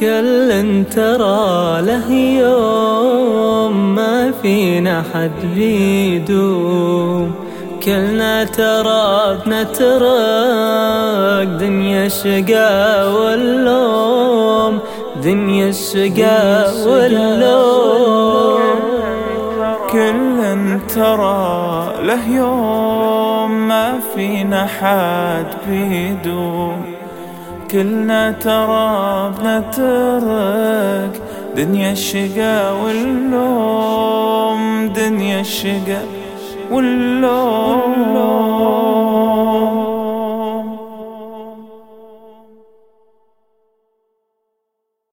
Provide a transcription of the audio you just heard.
كل ترى له يوم ما فينا حد بيدوم. كلنا ترى بنترك دنيا الشقا واللوم دنيا الشقا واللوم. كل ترى له يوم ما فينا حد بيدوم. كلنا ترى بنترك دنيا الشقا واللوم دنيا الشقا واللوم.